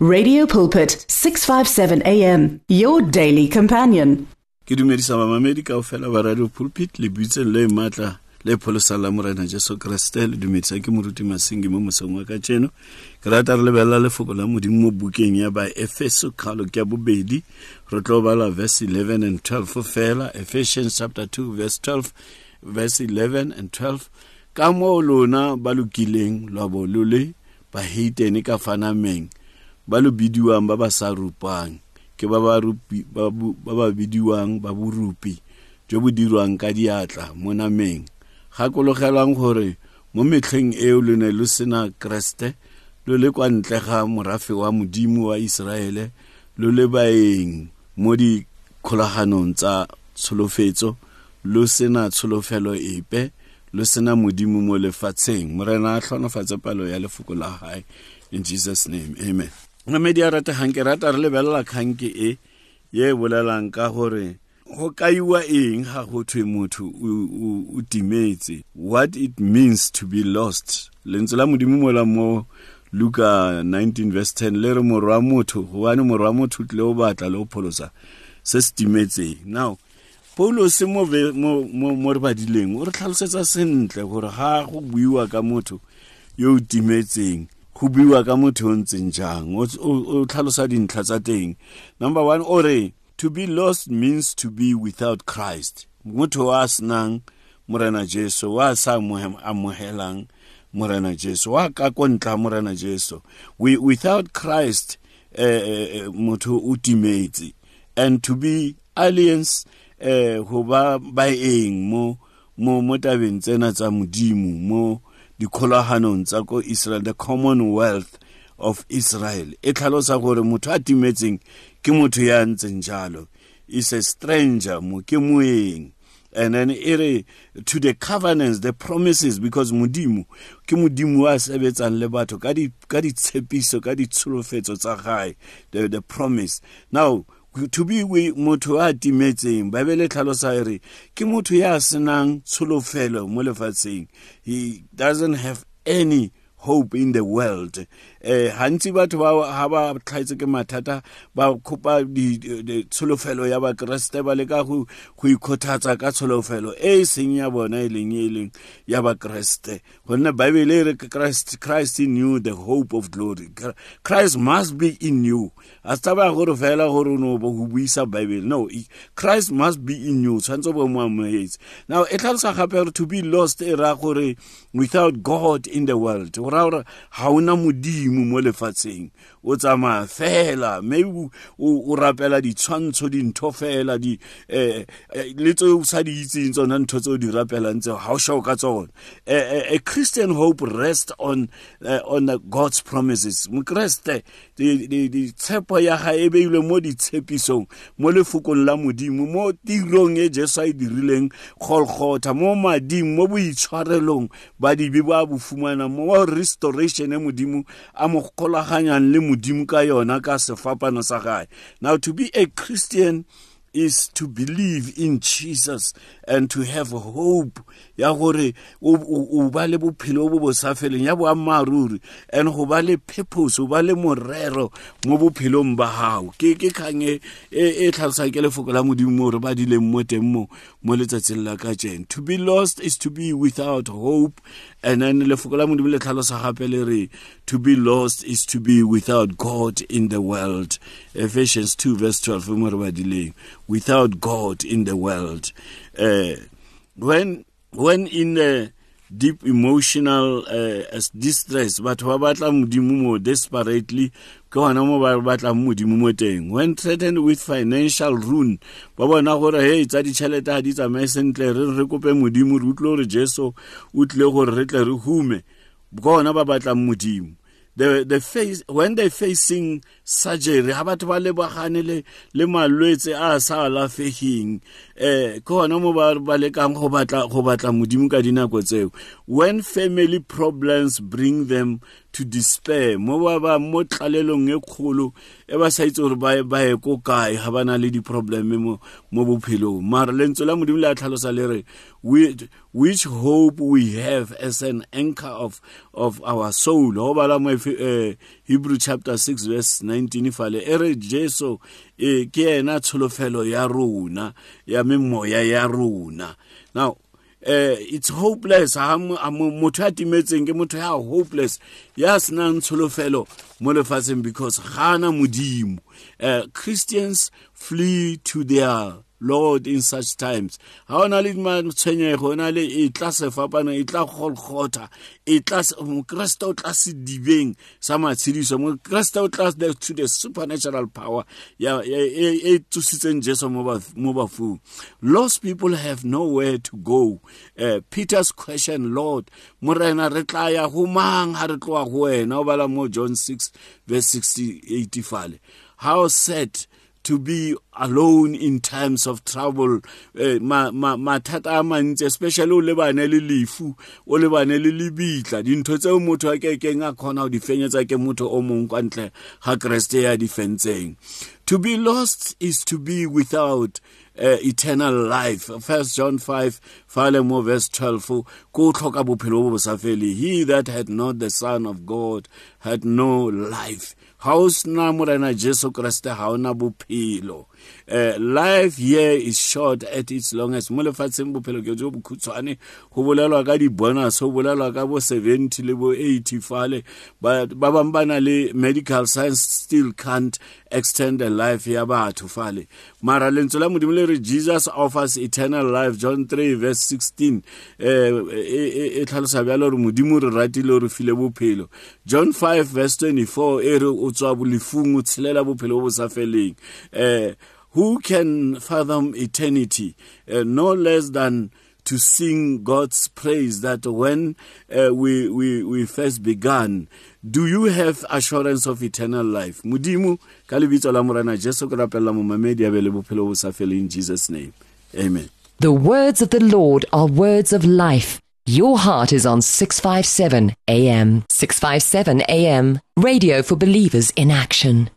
Radio Pulpit 657 AM your daily companion. ke dumedisa bamamedi kao fela ba radio pulpit le buitseng le maatla le pholosang la morena jesu kreste. Le dumedisa ke moruti Masingi mo mosong wa ka tšeno ke rata re lebelela lefoko la modimo mo bukeng ya ba efeso kgalo ke bobedi. Re tlo bala verse 11 and 12 fela. Ephesians chapter 2 verse 12 verse 11 and 12 ka moo lona ba lokileng lwa bo lo le baheitene ka fanameng ba lo bidiwang ba ba sa rupang ke ba ba rupi ba ba bidiwang ba borupi jo bo dirwang ka diatla mo nameng. Gakologelang gore mo metlheng eo le ne lo sena kreste lo le kwa ntle ga morafe wa modimo wa iseraele lo le baeng mo dikgolaganong tsa tsholofetso lo sena tsholofelo epe lo sena modimo mo lefatsheng. Morena a tlhonofatse palo ya lefoko la gae in jesus name amen namedi a rategang ke rata re lebelela kganke e ye bolelang ka gore go kaiwa eng ga go thwe motho o- o o timetse? What it means to be lost? Lentswe la modimo mola mo luka 19 verse 10 le re morwa motho gobane morwa motho o tlile o batla le go pholosa se se timetseng now paulose mo re badileng o re tlhalosetsa sentle gore ga go buiwa ka motho yo o timetseng go buiwa ka motho o ntseng jang o tlhalosa dintlha tsa teng. Number one o re to be lost means to be without christ. Motho wa a senang morena jesu wa a sa amogelang morena jesu wa ka ko ntla morena jesu. We, without christ eh, eh, eh, motho o timetse. And to be aliens eh, go ba baeng mo mo mo tabeng tsena tsa modimo mo dikgolaganong tsa ko Israel the commonwealth of Israel. E tlhalosa gore motho a timetseng ke motho ya ntseng jalo. Is a stranger mo ke moeng. And then e re to the covenants the promises because modimo ke modimo a sebetsang le batho ka di ka ditshepiso ka ditsholofetso tsa gae the promise. Now to be we motho a timetseng baebele e tlhalosa e re ke motho ya senang tsholofelo mo he doesn't have any hope in the world. Eh hantsi batho ba ha ba tlhaetse ke mathata ba khopa di tsholofelo ya ba kriste ba le ka go go ikhothatsa ka tsholofelo e seng ya bona e leng e leng ya ba gonne bible e re christ christ in you the hope of glory. Christ must be in you. A se taba gore fela gore no bo go buisa bible. No christ must be in you tshwanetse bo mo now e tlhalosa gape to be lost e raya gore without god in the world go raya gore ga ona modimo mo lefatsheng. O tsamaya fela maybe o- o o rapela ditshwantsho dintho fela eh eh, le tse o sa di itseng tsona ntho tse o di rapelang tseo ga o shao ka tsona. Eh, eh, a christian hope rests on uh, on god's promises. Di- ditshepo ya ga e beilwe mo ditshepisong mo lefokong la modimo mo tirong e jesu a e dirileng mo mading mo boitshwarelong ba mo restoration e modimo a mo kgolaganyang le modimo ka yona ka sefapano sa gae. Now to be a christian is to believe in Jesus and to have hope ya gore o ba le bophelo bo bo sa feleng ya boammaaruri and go ba le purpose o ba le morero mo bophelong ba gago ke kgang e e e tlhalosang ke lefoko la modimo gore ba dileng mo teng mo. Mo letsatsing la ka to be lost is to be without hope. And then lefoko la modimo le tlhalosa gape le re to be lost is to be without god in the world. Ephesians 2 verse 12 mo re badileng. Without god in the world. Uh, when when in the deep emotional uh, distress. Batho ba batla modimo mo desperately ke gona mo ba batlang modimo mo teng. When threatened with financial ruin ba bona gore tsa ditšhelete ga di tsamaye sentle re re kope modimo re gore jesu o tlile gore re tle re hume. Ke gona ba batlang modimo. The the face when they facing surgery. Ha batho ba lebagane le le malwetse a sa alafegeng. Eh ke gona mo ba ba lekang go batla go batla modimo ka dinako tseo. When family problems bring them to despair mo ba ba mo tlalelong e kgolo e ba sa itse gore ba ba ko kae ga ba na le di-probleme mo bophelong. Mara lentswe la modimo le a tlhalosa le re which hope we have as an anchor of of our soul. Go bala mo uh, hebrew chapter 6 verse 19 fale e re jesu e ke ena tsholofelo ya rona ya memoya ya rona. Now uh, it's hopeless. Motho a timetseng ke motho ya hopeless ya senang tsholofelo mo lefatsheng because ga na modimo. Uh, christians flee to their lord in such times. Ga o na le matshwenyego o na le e tla sefapana e tla golgotha e tla mokreste o tla sedibeng sa matshediso mokreste o tla to the supernatural power e tsositseng jesu mo bafung. Lost people have nowhere to go. Uh, peter's question lord morena re tla ya go mang ga re tloa go wena? O bala mo john 6 verse 68 fale how sad to be alone in times of trouble eh, mathata a mantsi especially o lebane le lefu o lebane le lebitla. Dintho tseo motho a kekeng a kgona go di fenyetsa ke motho o mongwe kwa ntle ga kreste ya di fentseng. To be lost is to be without uh, eternal life. First john 5 fale mo verse 12 ko tlhoka bophelo bo he that had not the son of god had no life. Sena morena jesu kreste ha ona uh, life here is short at its longest. Mo lefatsheng bophelo ke jo bokhutshwane. Go bolelwa ka di-bonus go bolelwa ka 70 le 80 fale. Ba bangwe medical science still can't extend the life here ya batho fale. Mara lentswe re jesus offers eternal life john 3 verse 16 e tlhalosa bjalo gore modimo re ratile re file bophelo. John 5 verse 24 e re o tswa bolefung o tshelela bophelo bo sa feleng. Um who can fathom eternity? Uh, no less than to sing God's praise that when uh, we, we, we first began, do you have assurance of eternal life? Mudimu, kalibito la morana Jesu krapela mo mamedi a bele bophelo bo sa fele in Jesus name. Amen. The words of the Lord are words of life. Your heart is on 657 AM. 657 AM. Radio for believers in action.